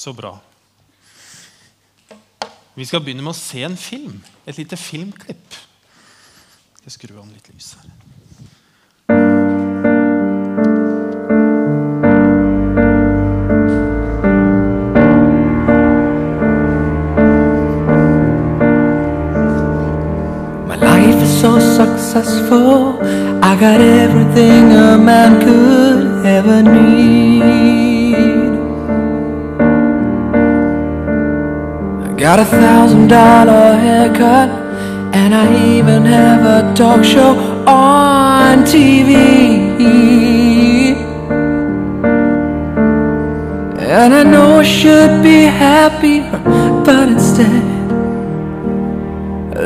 Så bra. Vi skal begynne med å se en film. Et lite filmklipp. Jeg skrur an litt lys her. My life is so successful. I got everything a man could ever need. Got a thousand dollar haircut, and I even have a talk show on TV. And I know I should be happy, but instead.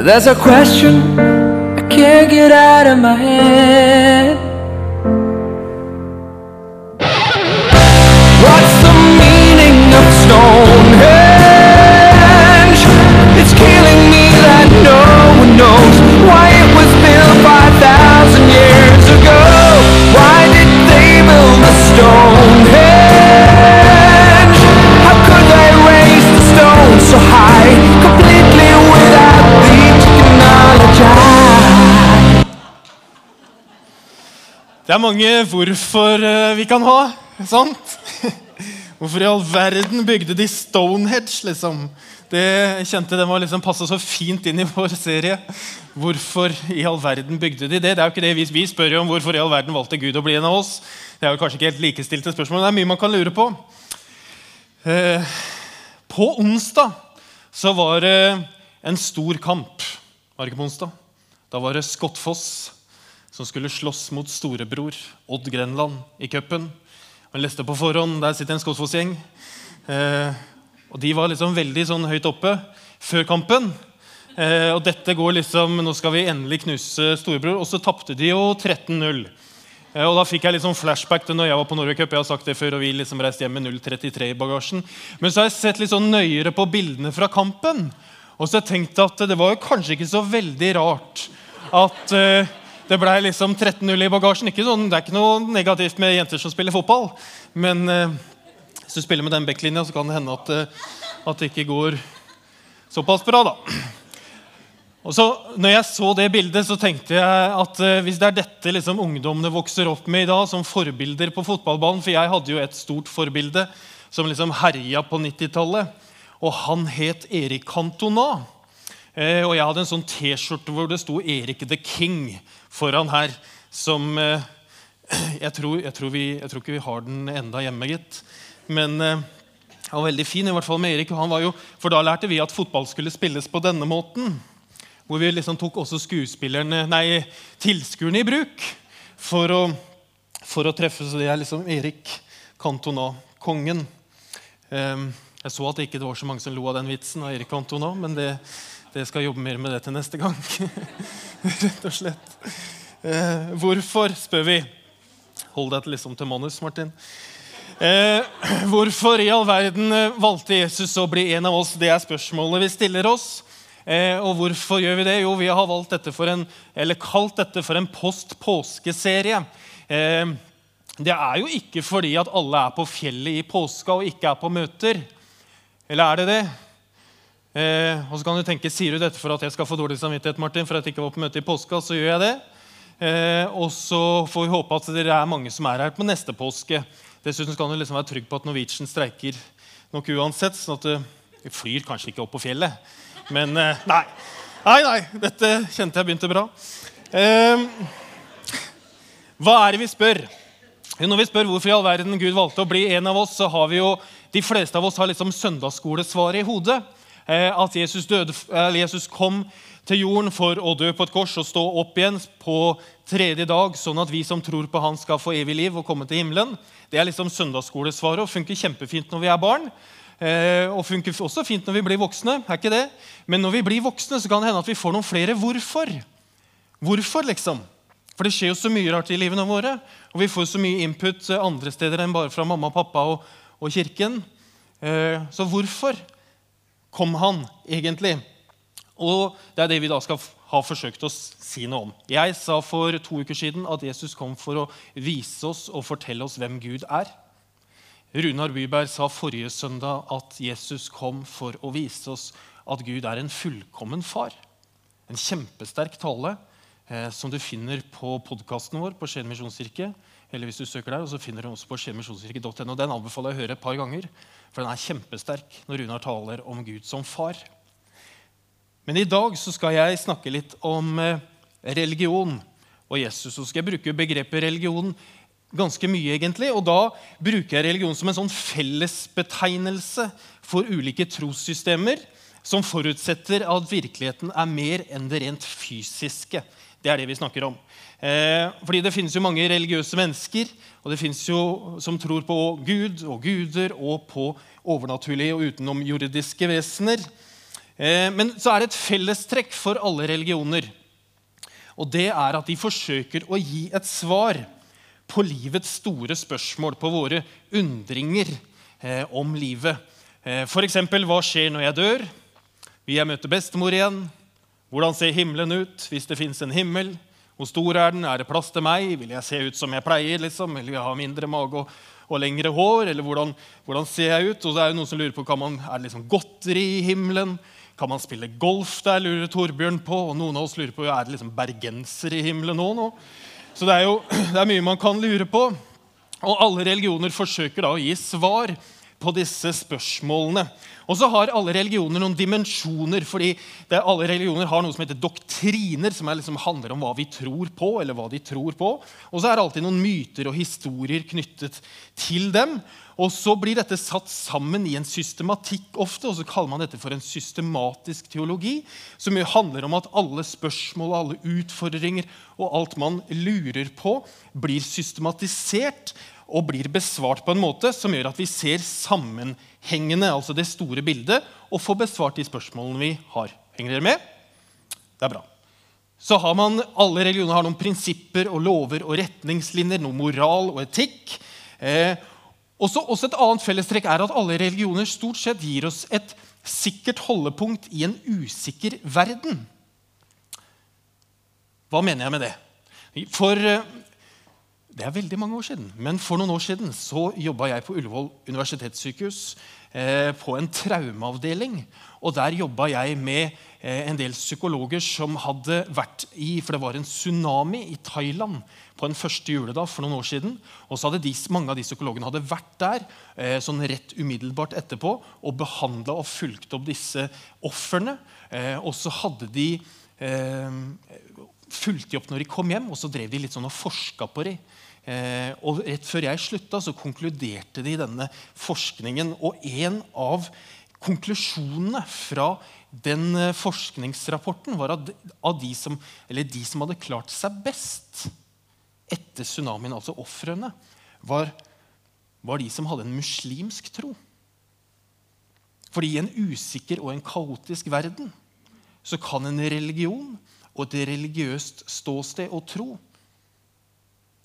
There's a question I can't get out of my head. 5,000 years ago. Why did they build the Stonehenge? How could they raise the stone so high, completely without the technology? Det er mange hvorfor eh, vi kan ha. sant? Hvorfor i all verden bygde de Stonehenge, liksom? Det kjente den var liksom passa så fint inn i vår serie. Hvorfor i all verden bygde de det? Det er jo ikke det Vi, vi spør jo om hvorfor i all verden valgte Gud å bli en av oss. Det er jo kanskje ikke helt likestilte spørsmål, men det er mye man kan lure på. Eh, på onsdag så var det en stor kamp. Var det ikke på onsdag? Da var det Skottfoss som skulle slåss mot storebror Odd Grenland i cupen. Han leste på forhånd. Der sitter en Skottfoss-gjeng. Eh, og De var liksom veldig sånn høyt oppe før kampen. Eh, og dette går liksom, Nå skal vi endelig knuse storebror. Og så tapte de jo 13-0. Eh, og Da fikk jeg liksom flashback til når jeg var på Norway Cup. Jeg har sagt det før, og vi liksom reiste hjem med 0-33 i bagasjen. Men så har jeg sett litt sånn nøyere på bildene fra kampen. Og så har jeg at det var jo kanskje ikke så veldig rart at eh, det ble liksom 13-0 i bagasjen. Ikke sånn, det er ikke noe negativt med jenter som spiller fotball. Men eh, hvis du spiller med den backlinja, så kan det hende at, eh, at det ikke går såpass bra. da. Og så når jeg så det bildet, så tenkte jeg at eh, hvis det er dette liksom, ungdommene vokser opp med i dag, som forbilder på fotballbanen For jeg hadde jo et stort forbilde som liksom herja på 90-tallet. Og han het Erik Cantona. Eh, og jeg hadde en sånn T-skjorte hvor det sto 'Erik the King' foran her. Som eh, jeg, tror, jeg, tror vi, jeg tror ikke vi har den enda hjemme, gitt. Men det han var veldig fin, i hvert fall med Erik. Jo, for da lærte vi at fotball skulle spilles på denne måten. Hvor vi liksom tok også skuespillerne, nei, tilskuerne i bruk for å, for å treffe. Så det er liksom Erik Cantona, kongen. Eh, jeg så at det ikke var så mange som lo av den vitsen av Erik Cantona, men det, det skal jeg jobbe mer med det til neste gang. Rett og slett. Eh, hvorfor, spør vi. Hold deg liksom til manus, Martin. Eh, hvorfor i all verden eh, valgte Jesus å bli en av oss? Det er spørsmålet vi stiller oss. Eh, og hvorfor gjør vi det? Jo, vi har valgt dette for en, eller kalt dette for en post-påskeserie. Eh, det er jo ikke fordi at alle er på fjellet i påska og ikke er på møter. Eller er det det? Eh, og så kan du tenke, Sier du dette for at jeg skal få dårlig samvittighet, Martin, for at jeg ikke var på møte i påska? Så gjør jeg det. Eh, og så får vi håpe at dere er mange som er her på neste påske. Dessuten kan du liksom være trygg på at Norwegian streiker nok uansett. sånn at du flyr kanskje ikke opp på fjellet, men eh, nei. Nei, nei, dette kjente jeg begynte bra. Eh, hva er det vi spør? Når vi spør hvorfor i all verden Gud valgte å bli en av oss, så har vi jo, de fleste av oss har liksom søndagsskolesvaret i hodet. Eh, at Jesus, døde, Jesus kom til jorden for å dø på et kors og stå opp igjen på tredje dag, sånn at vi som tror på Han, skal få evig liv og komme til himmelen. Det er liksom søndagsskolesvaret og funker kjempefint når vi er barn. Eh, og funker også fint når vi blir voksne. er ikke det? Men når vi blir voksne, så kan det hende at vi får noen flere hvorfor. Hvorfor, liksom? For det skjer jo så mye rart i livene våre. Og vi får så mye input eh, andre steder enn bare fra mamma, pappa og, og kirken. Eh, så hvorfor kom han egentlig? Og det er det vi da skal ha forsøkt å si noe om. Jeg sa for to uker siden at Jesus kom for å vise oss og fortelle oss hvem Gud er. Runar Byberg sa forrige søndag at Jesus kom for å vise oss at Gud er en fullkommen far. En kjempesterk tale eh, som du finner på podkasten vår på Skien misjonskirke. Eller hvis du søker der, og så finner du også på skienmisjonskirke.no. Den anbefaler jeg å høre et par ganger, for den er kjempesterk når Runar taler om Gud som far. Men i dag så skal jeg snakke litt om eh, religion og Jesus. Så skal jeg bruke begrepet religion ganske mye, egentlig. Og da bruker jeg religion som en sånn fellesbetegnelse for ulike trossystemer som forutsetter at virkeligheten er mer enn det rent fysiske. Det er det vi snakker om. Eh, fordi det finnes jo mange religiøse mennesker og det finnes jo som tror på Gud og guder og på overnaturlige og utenomjordiske vesener. Eh, men så er det et fellestrekk for alle religioner. Og det er at de forsøker å gi et svar på livets store spørsmål, på våre undringer eh, om livet. Eh, F.eks.: Hva skjer når jeg dør? Vil jeg møte bestemor igjen? Hvordan ser himmelen ut hvis det fins en himmel? Hvor stor er den? Er det plass til meg? Vil jeg se ut som jeg pleier? liksom? Vil jeg ha mindre mage og, og lengre hår? Eller hvordan, hvordan, ser jeg ut? Og så er det noen som lurer på, man, Er det liksom godteri i himmelen? Kan man spille golf der, lurer Torbjørn på. Og noen av oss lurer på, er det liksom bergenser i himmelen nå? nå? Så det er jo det er mye man kan lure på. Og alle religioner forsøker da å gi svar på disse spørsmålene. Og så har alle religioner noen dimensjoner. fordi Alle religioner har noe som heter doktriner, som liksom handler om hva vi tror på. eller hva de tror på. Og så er det alltid noen myter og historier knyttet til dem. Og så blir dette satt sammen i en systematikk ofte, og så kaller man dette for en systematisk teologi, som jo handler om at alle spørsmål alle utfordringer og alt man lurer på, blir systematisert og blir besvart på en måte som gjør at vi ser sammenhengende, altså det store bildet, og får besvart de spørsmålene vi har. Henger dere med? Det er bra. Så har man, Alle religioner har noen prinsipper og lover og retningslinjer, noe moral og etikk. Eh, også, også et annet fellestrekk er at alle religioner stort sett gir oss et sikkert holdepunkt i en usikker verden. Hva mener jeg med det? For eh, det er veldig mange år siden, men for noen år siden så jobba jeg på Ullevål universitetssykehus eh, på en traumeavdeling. Og der jobba jeg med eh, en del psykologer som hadde vært i For det var en tsunami i Thailand på en første juledag for noen år siden. Og så hadde de, mange av de psykologene hadde vært der eh, sånn rett umiddelbart etterpå og behandla og fulgt opp disse ofrene. Eh, og så hadde de eh, fulgte de opp når de kom hjem, og så drev de litt sånn og forska på dem. Eh, og Rett før jeg slutta, så konkluderte de denne forskningen. Og en av konklusjonene fra den eh, forskningsrapporten var at av de som, de som hadde klart seg best etter tsunamien, altså ofrene, var, var de som hadde en muslimsk tro. Fordi i en usikker og en kaotisk verden så kan en religion og et religiøst ståsted og tro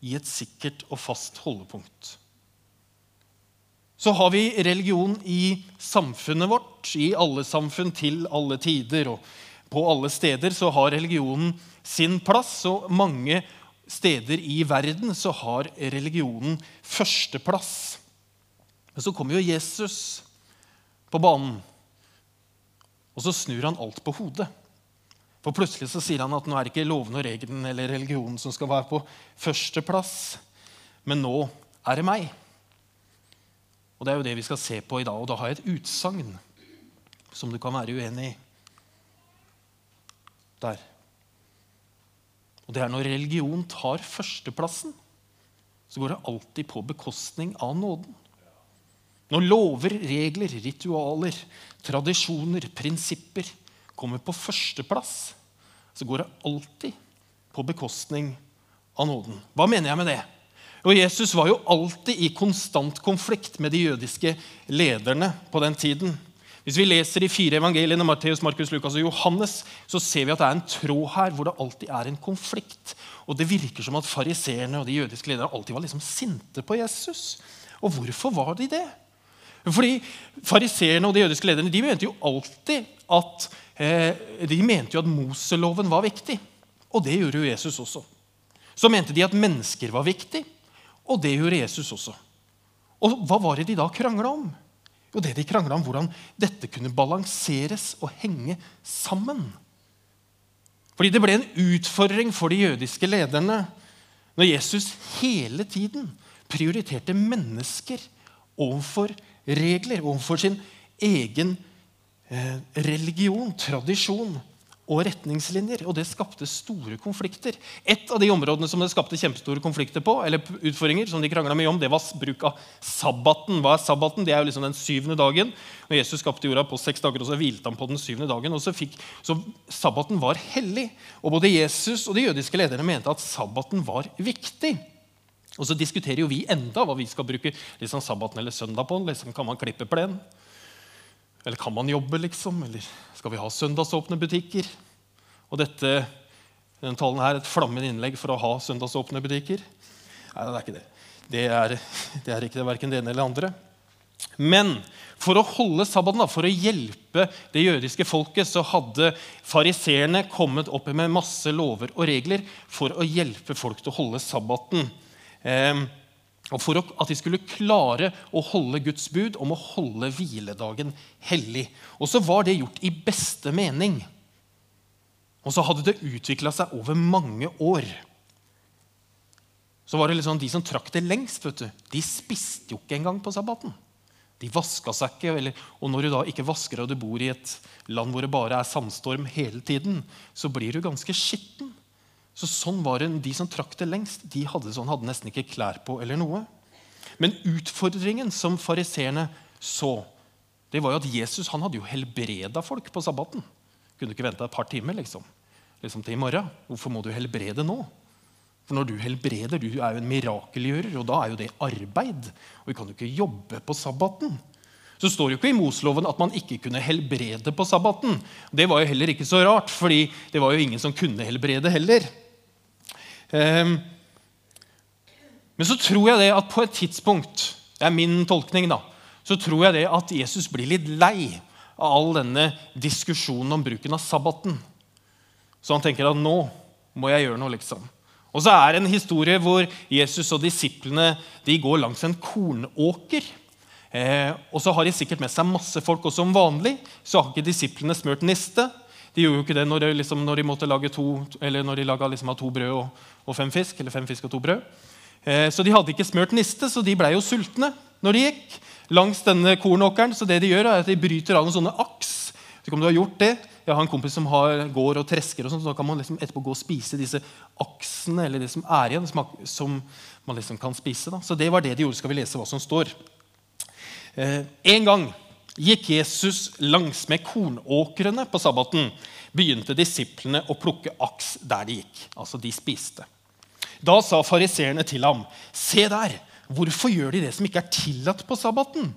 i et sikkert og fast holdepunkt. Så har vi religion i samfunnet vårt, i alle samfunn, til alle tider. Og på alle steder så har religionen sin plass, og mange steder i verden så har religionen førsteplass. Men så kommer jo Jesus på banen, og så snur han alt på hodet. For plutselig så sier han at nå er det ikke loven og regelen eller religionen som skal være på førsteplass, men nå er det meg. Og Det er jo det vi skal se på i dag. Og da har jeg et utsagn som du kan være uenig i. Der. Og det er når religion tar førsteplassen, så går det alltid på bekostning av nåden. Når lover, regler, ritualer, tradisjoner, prinsipper kommer på førsteplass, så går det alltid på bekostning av nåden. Hva mener jeg med det? Og Jesus var jo alltid i konstant konflikt med de jødiske lederne på den tiden. Hvis vi leser de fire evangeliene, Matteus, Markus, Lukas og Johannes, så ser vi at det er en tråd her hvor det alltid er en konflikt. Og Det virker som at fariseerne og de jødiske lederne alltid var liksom sinte på Jesus. Og hvorfor var de det? Fordi Fariseerne og de jødiske lederne de mente jo alltid at Eh, de mente jo at Moseloven var viktig, og det gjorde jo Jesus også. Så mente de at mennesker var viktig, og det gjorde Jesus også. Og hva var det de da krangla om? Jo, det de krangla om hvordan dette kunne balanseres og henge sammen. Fordi det ble en utfordring for de jødiske lederne når Jesus hele tiden prioriterte mennesker overfor regler, overfor sin egen eh, religion, tradisjon og retningslinjer. Og det skapte store konflikter. Et av de områdene som det skapte kjempestore konflikter på, eller utfordringer, som de mye om, det var bruk av sabbaten. Hva er sabbaten? Det er jo liksom den syvende dagen. Når Jesus skapte jorda på seks dager, og så hvilte han på den syvende dagen. og Så, fikk, så sabbaten var hellig. Og både Jesus og de jødiske lederne mente at sabbaten var viktig. Og så diskuterer jo vi enda hva vi skal bruke liksom sabbaten eller søndag på. Liksom, kan man klippe plen? Eller kan man jobbe, liksom? Eller skal vi ha søndagsåpne butikker? Og dette, denne talen her, et flammende innlegg for å ha søndagsåpne butikker? Nei, det er ikke det. Det er, det er ikke det, verken det ene eller det andre. Men for å holde sabbaten, for å hjelpe det jødiske folket, så hadde fariseerne kommet opp med masse lover og regler for å hjelpe folk til å holde sabbaten. Eh, og For at de skulle klare å holde Guds bud om å holde hviledagen hellig. Og så var det gjort i beste mening. Og så hadde det utvikla seg over mange år. Så var det liksom De som trakk det lengst, vet du, de spiste jo ikke engang på sabbaten. De vaska seg ikke. Eller, og når du da ikke vasker og du bor i et land hvor det bare er sandstorm hele tiden, så blir du ganske skitten. Så sånn var det, De som trakk det lengst, de hadde, sånn, hadde nesten ikke klær på eller noe. Men utfordringen som fariseerne så, det var jo at Jesus han hadde jo helbreda folk på sabbaten. Kunne ikke vente et par timer liksom. liksom til i morgen. Hvorfor må du helbrede nå? For når du helbreder, du er jo en mirakelgjører, og da er jo det arbeid. Og vi kan jo ikke jobbe på sabbaten. Så står det jo ikke i Mosloven at man ikke kunne helbrede på sabbaten. Det var jo heller ikke så rart, fordi det var jo ingen som kunne helbrede heller. Ehm, men så tror jeg det at på et tidspunkt det er min tolkning da, så tror jeg det at Jesus blir litt lei av all denne diskusjonen om bruken av sabbaten. Så han tenker at nå må jeg gjøre noe, liksom. Og så er det en historie hvor Jesus og disiplene de går langs en kornåker. Eh, og så har de sikkert med seg masse folk, og som vanlig så har ikke disiplene smurt niste. De gjorde jo ikke det når, de, liksom, når de måtte lage to, eller når de laga liksom, to brød og, og, fem fisk. eller fem fisk og to brød. Eh, så de hadde ikke smurt niste, så de blei jo sultne når de gikk langs denne kornåkeren. Så det de gjør, er at de bryter av noen sånne aks. Ikke om du har gjort det? Jeg har en kompis som har, går og tresker, og sånt, så da kan man liksom etterpå gå og spise disse aksene eller det som er igjen, som, som man liksom kan spise. Da. Så det var det de gjorde. Skal vi lese hva som står. Eh, en gang gikk Jesus langsmed kornåkrene på sabbaten, begynte disiplene å plukke aks der de gikk. Altså, de spiste. Da sa fariseerne til ham, 'Se der, hvorfor gjør de det som ikke er tillatt på sabbaten?'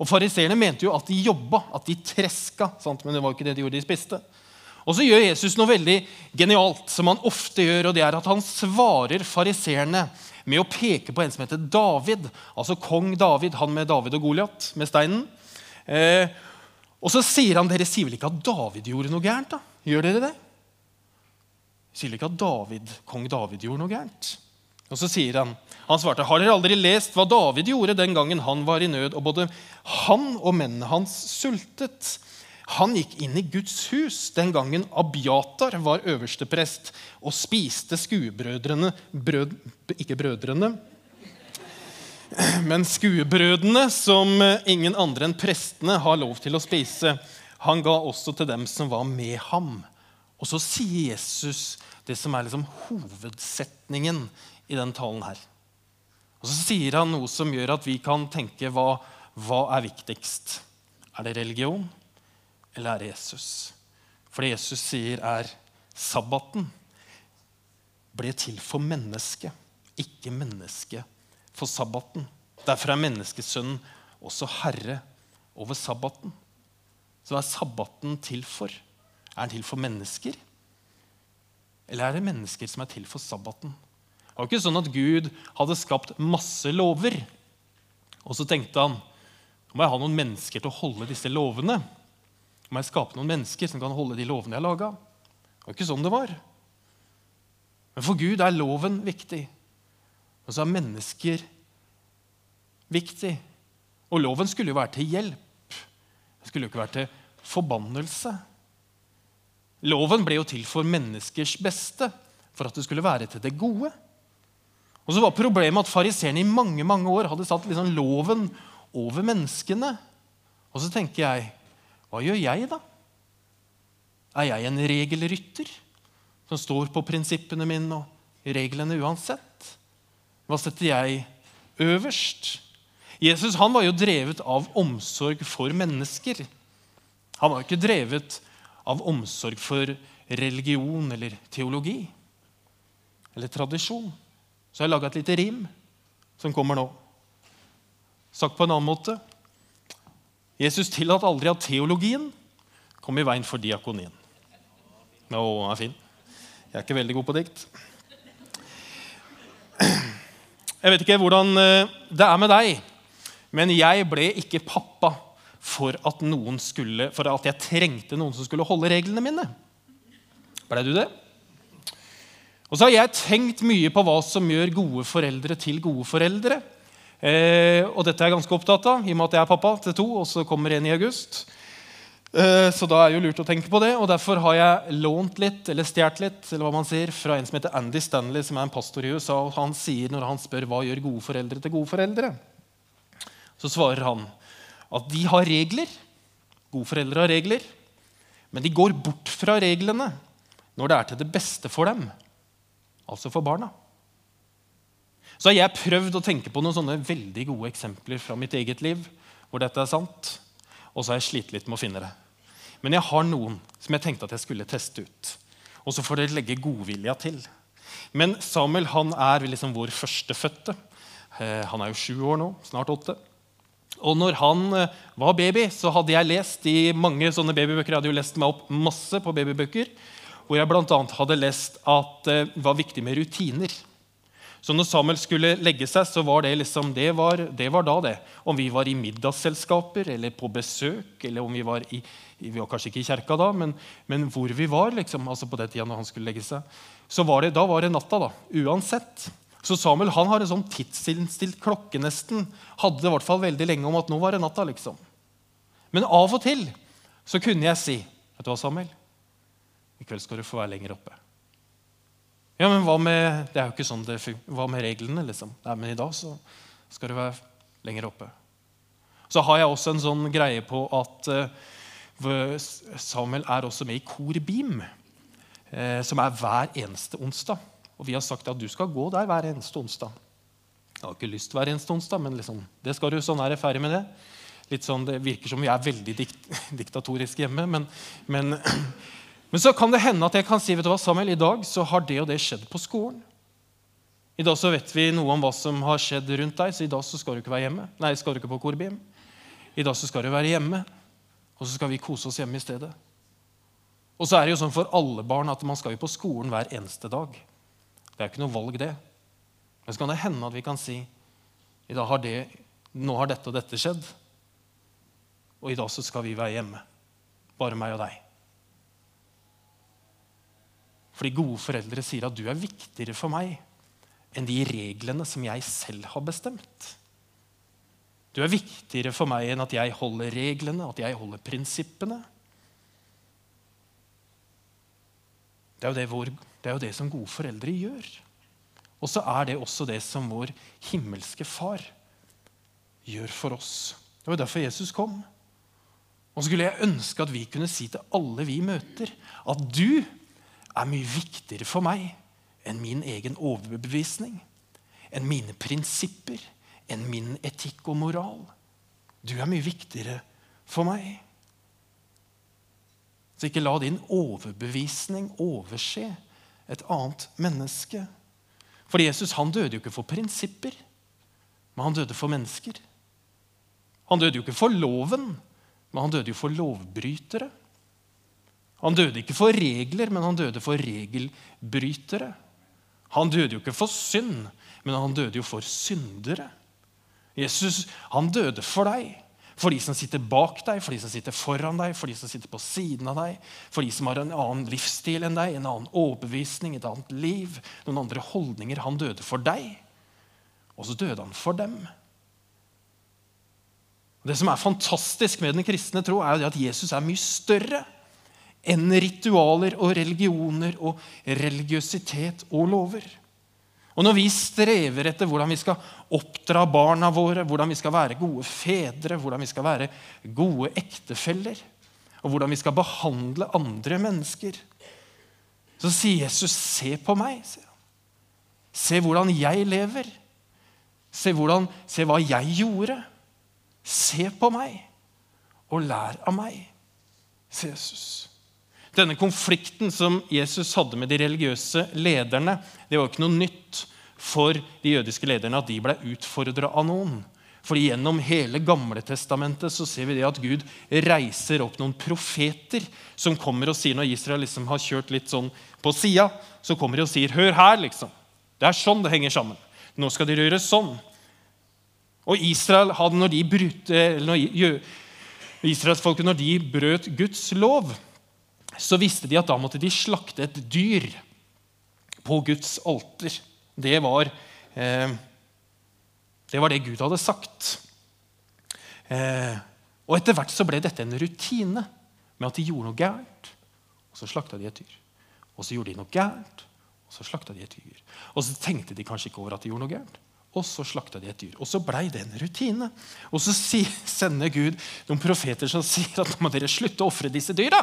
Og Fariseerne mente jo at de jobba, at de treska. Sant? Men det var ikke det de gjorde, de spiste. Og så gjør Jesus noe veldig genialt, som han ofte gjør. og det er at Han svarer fariseerne med å peke på en som heter David. Altså kong David, han med David og Goliat, med steinen. Eh, og så sier han dere sier vel ikke at David gjorde noe gærent? da? Gjør dere det? Sier dere ikke at David, kong David gjorde noe gærent? Og så sier Han han svarte, har dere aldri lest hva David gjorde den gangen han var i nød, og både han og mennene hans sultet? Han gikk inn i Guds hus den gangen Abiatar var øversteprest, og spiste skuebrødrene brød, Ikke brødrene, men skuebrødene, som ingen andre enn prestene har lov til å spise, han ga også til dem som var med ham. Og så sier Jesus det som er liksom hovedsetningen i den talen her. Og så sier han noe som gjør at vi kan tenke hva, hva er viktigst? Er det religion, eller er det Jesus? For det Jesus sier, er sabbaten ble til for mennesket, ikke mennesket for sabbaten. Derfor er menneskesønnen også herre over sabbaten. Så hva er sabbaten til for? Er den til for mennesker? Eller er det mennesker som er til for sabbaten? Det var ikke sånn at Gud hadde skapt masse lover. Og så tenkte han nå må jeg ha noen mennesker til å holde disse lovene. Nå må jeg skape noen mennesker som kan holde de lovene jeg laga. Det var ikke sånn det var. Men for Gud er loven viktig. Og så er mennesker viktig. Og loven skulle jo være til hjelp. Det skulle jo ikke være til forbannelse. Loven ble jo til for menneskers beste, for at det skulle være til det gode. Og så var Problemet at fariseerne i mange mange år hadde satt liksom loven over menneskene. Og så tenker jeg hva gjør jeg, da? Er jeg en regelrytter som står på prinsippene mine og reglene uansett? Hva setter jeg øverst? Jesus han var jo drevet av omsorg for mennesker. Han var ikke drevet av omsorg for religion eller teologi eller tradisjon. Så jeg har laga et lite rim som kommer nå. Sagt på en annen måte Jesus tillatt aldri at teologien kom i veien for diakonien. Å, den er fin. Jeg er ikke veldig god på dikt. Jeg vet ikke hvordan eh, det er med deg, men jeg ble ikke pappa for at, skulle, for at jeg trengte noen som skulle holde reglene mine. Ble du det? Og så har jeg tenkt mye på hva som gjør gode foreldre til gode foreldre. Eh, og dette er jeg ganske opptatt av, i og med at jeg er pappa til to, og så kommer en i august. Eh, så da er jo lurt å tenke på det, og derfor har jeg lånt litt, eller stjålet litt, eller hva man sier, fra en som heter Andy Stanley, som er en pastor i USA. og Han sier når han spør hva gjør gode foreldre til gode foreldre, så svarer han at de har regler. Gode foreldre har regler, men de går bort fra reglene når det er til det beste for dem, altså for barna. Så har jeg prøvd å tenke på noen sånne veldig gode eksempler fra mitt eget liv hvor dette er sant, og så har jeg slitt litt med å finne det. Men jeg har noen som jeg tenkte at jeg skulle teste ut. Og så får dere legge godvilja til. Men Samuel han er liksom vår førstefødte. Eh, han er jo sju år nå, snart åtte. Og når han eh, var baby, så hadde jeg lest i mange sånne babybøker. Jeg hadde jo lest meg opp masse på babybøker, hvor jeg bl.a. hadde lest at det var viktig med rutiner. Så når Samuel skulle legge seg, så var det liksom, det var, det var da det. Om vi var i middagsselskaper eller på besøk, eller om vi var i Vi var kanskje ikke i kjerka da, men, men hvor vi var liksom, altså på den tida når han skulle legge seg, så var det, da var det natta. da, Uansett. Så Samuel han har en sånn tidsinnstilt klokke nesten. Hadde det i hvert fall veldig lenge om at nå var det natta. liksom. Men av og til så kunne jeg si Vet du hva, Samuel? I kveld skal du få være lenger oppe. Ja, men hva med det er jo ikke sånn det hva med reglene? liksom? Nei, men i dag så skal du være lenger oppe. Så har jeg også en sånn greie på at uh, Samuel er også med i Kor Beam, uh, som er hver eneste onsdag. Og vi har sagt at du skal gå der hver eneste onsdag. Jeg har ikke lyst hver eneste onsdag, men liksom, det skal du, sånn er jeg ferdig med det. Litt sånn, Det virker som vi er veldig dikt diktatoriske hjemme, men, men men så kan det hende at jeg kan si vet du hva, Samuel, i dag så har det og det skjedd på skolen. I dag så vet vi noe om hva som har skjedd rundt deg, så i dag så skal du ikke være hjemme. Nei, skal du ikke på korbim. I dag så skal du være hjemme, og så skal vi kose oss hjemme i stedet. Og så er det jo sånn for alle barn at man skal jo på skolen hver eneste dag. Det er jo ikke noe valg, det. Men så kan det hende at vi kan si i dag har det, nå har dette og dette skjedd, og i dag så skal vi være hjemme. Bare meg og deg. Fordi gode foreldre sier at du er viktigere for meg enn de reglene som jeg selv har bestemt. Du er viktigere for meg enn at jeg holder reglene, at jeg holder prinsippene. Det er jo det, vår, det, er jo det som gode foreldre gjør. Og så er det også det som vår himmelske far gjør for oss. Det var derfor Jesus kom. Og skulle jeg ønske at vi kunne si til alle vi møter, at du er mye viktigere for meg enn min egen overbevisning, enn mine prinsipper, enn min etikk og moral. Du er mye viktigere for meg. Så ikke la din overbevisning overse et annet menneske. For Jesus han døde jo ikke for prinsipper, men han døde for mennesker. Han døde jo ikke for loven, men han døde jo for lovbrytere. Han døde ikke for regler, men han døde for regelbrytere. Han døde jo ikke for synd, men han døde jo for syndere. Jesus han døde for deg, for de som sitter bak deg, for de som sitter foran deg, for de som sitter på siden av deg, for de som har en annen livsstil enn deg, en annen overbevisning, et annet liv, noen andre holdninger. Han døde for deg, og så døde han for dem. Det som er fantastisk med den kristne tro, er jo at Jesus er mye større enn ritualer og religioner og religiøsitet og lover. Og når vi strever etter hvordan vi skal oppdra barna våre, hvordan vi skal være gode fedre, hvordan vi skal være gode ektefeller, og hvordan vi skal behandle andre mennesker, så sier Jesus, 'Se på meg'. sier han. Se hvordan jeg lever. Se, hvordan, se hva jeg gjorde. Se på meg og lær av meg, sier Jesus. Denne konflikten som Jesus hadde med de religiøse lederne, det var ikke noe nytt for de jødiske lederne at de ble utfordra av noen. For gjennom hele Gamle Testamentet så ser vi det at Gud reiser opp noen profeter som kommer og sier, når Israel liksom har kjørt litt sånn på sida, så kommer de og sier 'Hør her', liksom. Det er sånn det henger sammen. Nå skal dere gjøre sånn. Og Israel hadde, når de brøt, når Israelsfolket når de brøt Guds lov, så visste de at da måtte de slakte et dyr på Guds alter. Det var, eh, det var det Gud hadde sagt. Eh, og Etter hvert så ble dette en rutine med at de gjorde noe gærent. Og så slakta de et dyr. Og så gjorde de noe gærent, og så slakta de et dyr. Og så tenkte de kanskje ikke over at de gjorde noe gærent. Og så slakta de et dyr. Og så blei det en rutine. Og så sender Gud noen profeter som sier at nå må dere slutte å ofre disse dyra.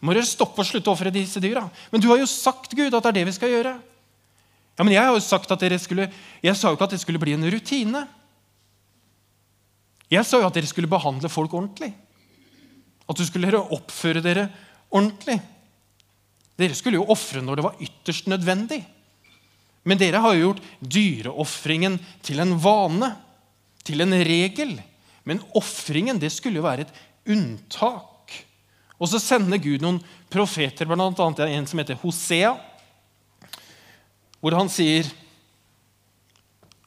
Må dere stoppe å slutte å ofre disse dyra. Men du har jo sagt Gud, at det er det vi skal gjøre. Ja, men Jeg har jo sagt at dere skulle, jeg sa jo ikke at det skulle bli en rutine. Jeg sa jo at dere skulle behandle folk ordentlig. At du skulle oppføre dere ordentlig. Dere skulle jo ofre når det var ytterst nødvendig. Men dere har jo gjort dyreofringen til en vane, til en regel. Men ofringen skulle jo være et unntak. Og så sender Gud noen profeter, bl.a. en som heter Hosea, hvor han sier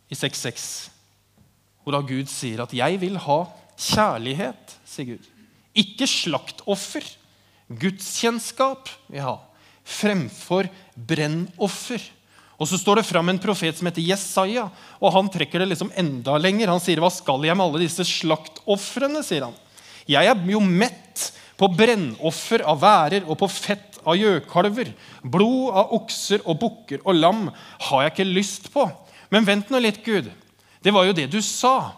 i 6.6 hvor Gud sier at 'jeg vil ha kjærlighet', sier Gud. Ikke slaktoffer. Gudskjennskap vil jeg ha. Fremfor brennoffer. Og Så står det fram en profet som heter Jesaja, og han trekker det liksom enda lenger. Han sier, 'Hva skal jeg med alle disse slaktofrene?' sier han. 'Jeg er jo mett på brennoffer av værer og på fett av gjøkalver. Blod av okser og bukker og lam har jeg ikke lyst på. Men vent nå litt, Gud. Det var jo det du sa.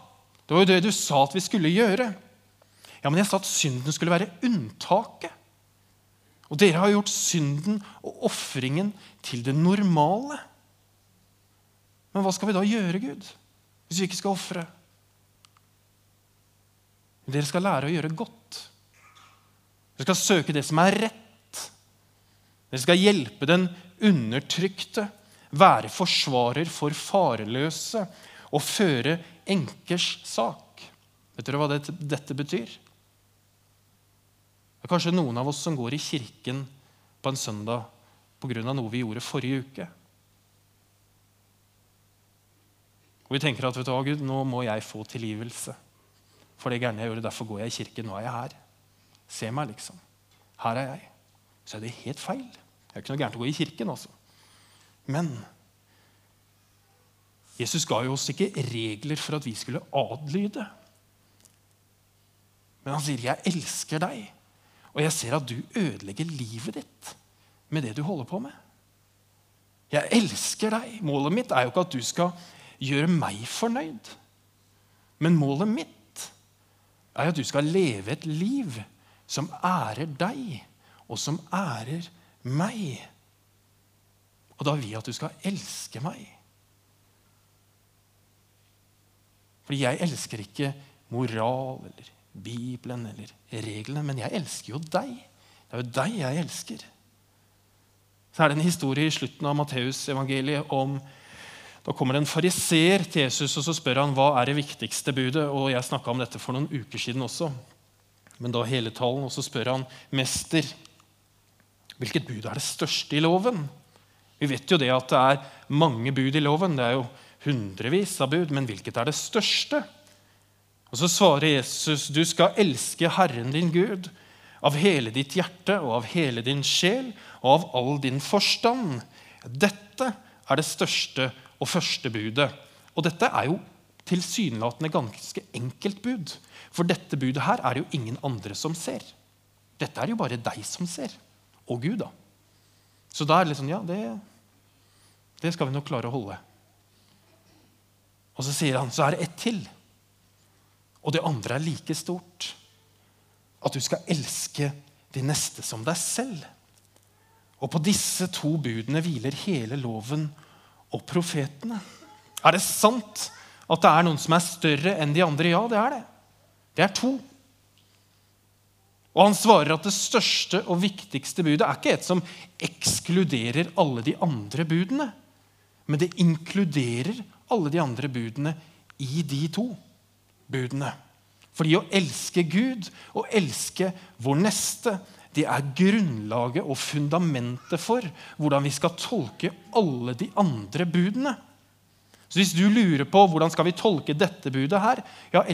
Det var jo det du sa at vi skulle gjøre. Ja, Men jeg sa at synden skulle være unntaket. Og dere har gjort synden og ofringen til det normale. Men hva skal vi da gjøre, Gud, hvis vi ikke skal ofre? Dere skal lære å gjøre godt. Dere skal søke det som er rett. Dere skal hjelpe den undertrykte, være forsvarer for fareløse og føre enkers sak. Vet dere hva dette, dette betyr? Det er kanskje noen av oss som går i kirken på en søndag pga. noe vi gjorde forrige uke. Og vi tenker at vet du Gud, nå må jeg få tilgivelse for det gærne jeg gjorde. Derfor går jeg i kirken. Nå er jeg her. Se meg, liksom. Her er jeg. Så er det helt feil. Det er ikke noe gærent å gå i kirken, altså. Men Jesus ga jo oss ikke regler for at vi skulle adlyde. Men han sier, 'Jeg elsker deg, og jeg ser at du ødelegger livet ditt med det du holder på med.' Jeg elsker deg. Målet mitt er jo ikke at du skal gjøre meg fornøyd. Men målet mitt er at du skal leve et liv som ærer deg, og som ærer meg. Og da vil jeg at du skal elske meg. Fordi jeg elsker ikke moral eller Bibelen eller reglene, men jeg elsker jo deg. Det er jo deg jeg elsker. Så er det en historie i slutten av Matteusevangeliet om da kommer en fariseer til Jesus og så spør han, hva er det viktigste budet. Og Jeg snakka om dette for noen uker siden også men da hele talen. Og så spør han mester hvilket bud er det største i loven. Vi vet jo det at det er mange bud i loven. Det er jo hundrevis av bud. Men hvilket er det største? Og Så svarer Jesus, du skal elske Herren din Gud av hele ditt hjerte og av hele din sjel og av all din forstand. Dette er det største og første budet. Og dette er jo tilsynelatende ganske enkelt bud. For dette budet her er det jo ingen andre som ser. Dette er jo bare deg som ser. Og Gud, da. Så da er det litt sånn Ja, det, det skal vi nok klare å holde. Og så sier han så er det ett til. Og det andre er like stort. At du skal elske de neste som deg selv. Og på disse to budene hviler hele loven og profetene. Er det sant at det er noen som er større enn de andre? Ja, det er det. Det er to. Og han svarer at det største og viktigste budet er ikke et som ekskluderer alle de andre budene, men det inkluderer alle de andre budene i de to budene. Fordi å elske Gud og elske vår neste det er grunnlaget og fundamentet for hvordan vi skal tolke alle de andre budene. Så Hvis du lurer på hvordan skal vi tolke dette budet her, ja,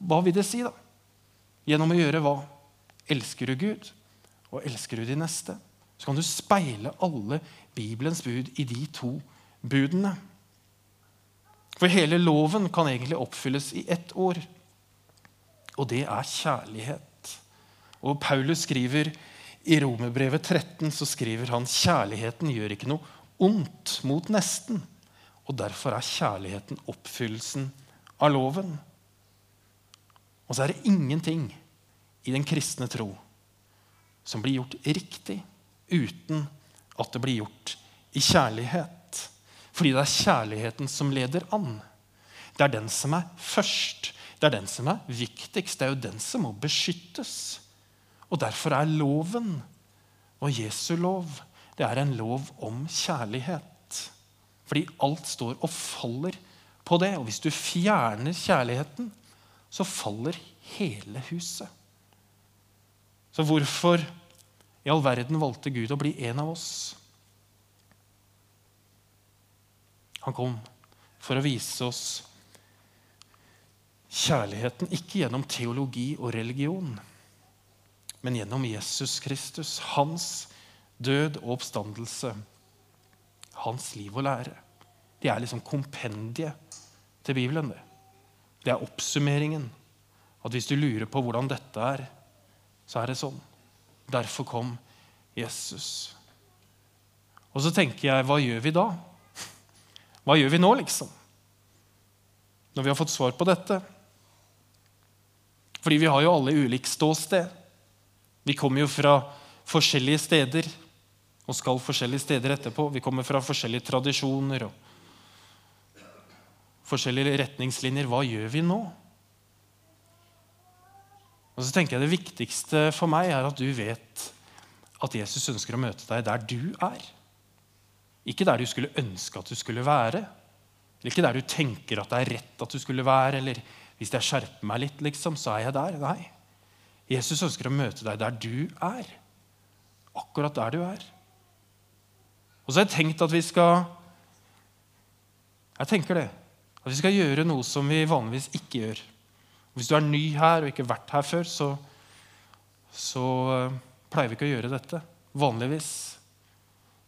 hva vil det si? da? Gjennom å gjøre hva? Elsker du Gud, og elsker du de neste? Så kan du speile alle Bibelens bud i de to budene. For hele loven kan egentlig oppfylles i ett år. Og det er kjærlighet. Og Paulus skriver i Romerbrevet 13 så skriver han kjærligheten gjør ikke noe ondt mot nesten. Og derfor er kjærligheten oppfyllelsen av loven. Og så er det ingenting i den kristne tro som blir gjort riktig uten at det blir gjort i kjærlighet. Fordi det er kjærligheten som leder an. Det er den som er først. Det er den som er viktigst. Det er jo den som må beskyttes. Og derfor er loven og Jesu lov det er en lov om kjærlighet. Fordi alt står og faller på det. Og hvis du fjerner kjærligheten, så faller hele huset. Så hvorfor i all verden valgte Gud å bli en av oss? Han kom for å vise oss kjærligheten ikke gjennom teologi og religion, men gjennom Jesus Kristus, hans død og oppstandelse, hans liv og lære. De er liksom kompendiet til Bibelen. Det Det er oppsummeringen. At hvis du lurer på hvordan dette er, så er det sånn. Derfor kom Jesus. Og så tenker jeg, hva gjør vi da? Hva gjør vi nå, liksom? Når vi har fått svar på dette? Fordi vi har jo alle ulikt ståsted. Vi kommer jo fra forskjellige steder og skal forskjellige steder etterpå. Vi kommer fra forskjellige tradisjoner og forskjellige retningslinjer. Hva gjør vi nå? Og så tenker jeg Det viktigste for meg er at du vet at Jesus ønsker å møte deg der du er. Ikke der du skulle ønske at du skulle være. Eller ikke der du tenker at det er rett at du skulle være. Eller hvis jeg skjerper meg litt, liksom, så er jeg der. Nei. Jesus ønsker å møte deg der du er. Akkurat der du er. Og så har jeg tenkt at vi skal Jeg tenker det. At vi skal gjøre noe som vi vanligvis ikke gjør. Hvis du er ny her og ikke har vært her før, så, så uh, pleier vi ikke å gjøre dette. Vanligvis.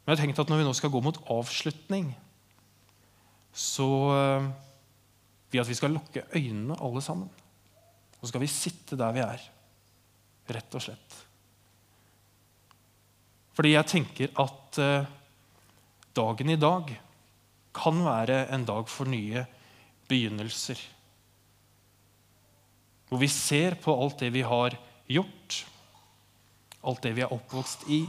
Men jeg har tenkt at når vi nå skal gå mot avslutning, så uh, vil jeg at vi skal lukke øynene alle sammen. Og så skal vi sitte der vi er. Rett og slett. Fordi jeg tenker at eh, dagen i dag kan være en dag for nye begynnelser. Hvor vi ser på alt det vi har gjort, alt det vi er oppvokst i,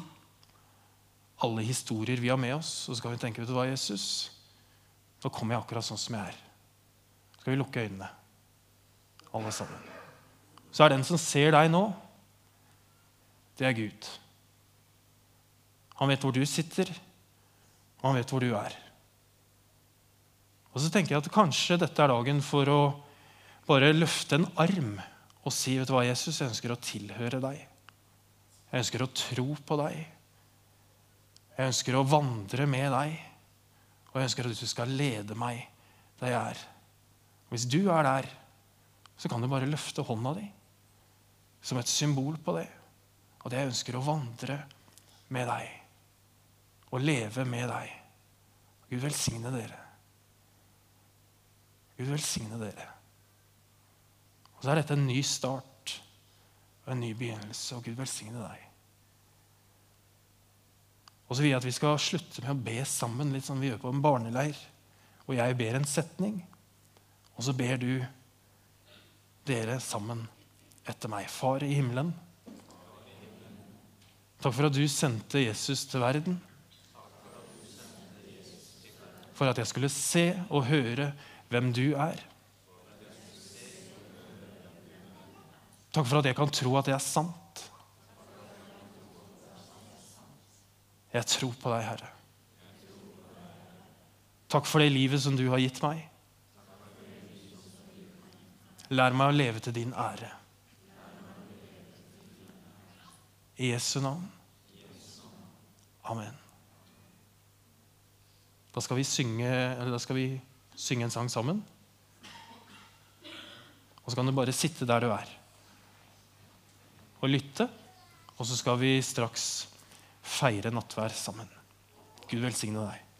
alle historier vi har med oss. Og så skal vi tenke vet du hva, Jesus, nå kommer jeg akkurat sånn som jeg er. Så skal vi lukke øynene, alle sammen. Så er den som ser deg nå, det er Gud. Han vet hvor du sitter, og han vet hvor du er. Og så tenker jeg at kanskje dette er dagen for å bare løfte en arm og si vet du hva, Jesus, jeg ønsker å tilhøre deg. Jeg ønsker å tro på deg. Jeg ønsker å vandre med deg. Og jeg ønsker at du skal lede meg der jeg er. Hvis du er der, så kan du bare løfte hånda di som et symbol på det. Og det jeg ønsker å vandre med deg og leve med deg. Gud velsigne dere. Gud velsigne dere. Og så er dette en ny start og en ny begynnelse, og Gud velsigne deg. Og så vil jeg at vi skal slutte med å be sammen, litt som vi gjør på en barneleir. Og jeg ber en setning, og så ber du dere sammen etter meg. Far i himmelen. Takk for at du sendte Jesus til verden. For at jeg skulle se og høre hvem du er. Takk for at jeg kan tro at det er sant. Jeg tror på deg, Herre. Takk for det livet som du har gitt meg. Lær meg å leve til din ære. I Jesu navn. Amen. Da skal vi synge, da skal vi synge en sang sammen. Og så kan du bare sitte der du er og lytte. Og så skal vi straks feire nattvær sammen. Gud velsigne deg.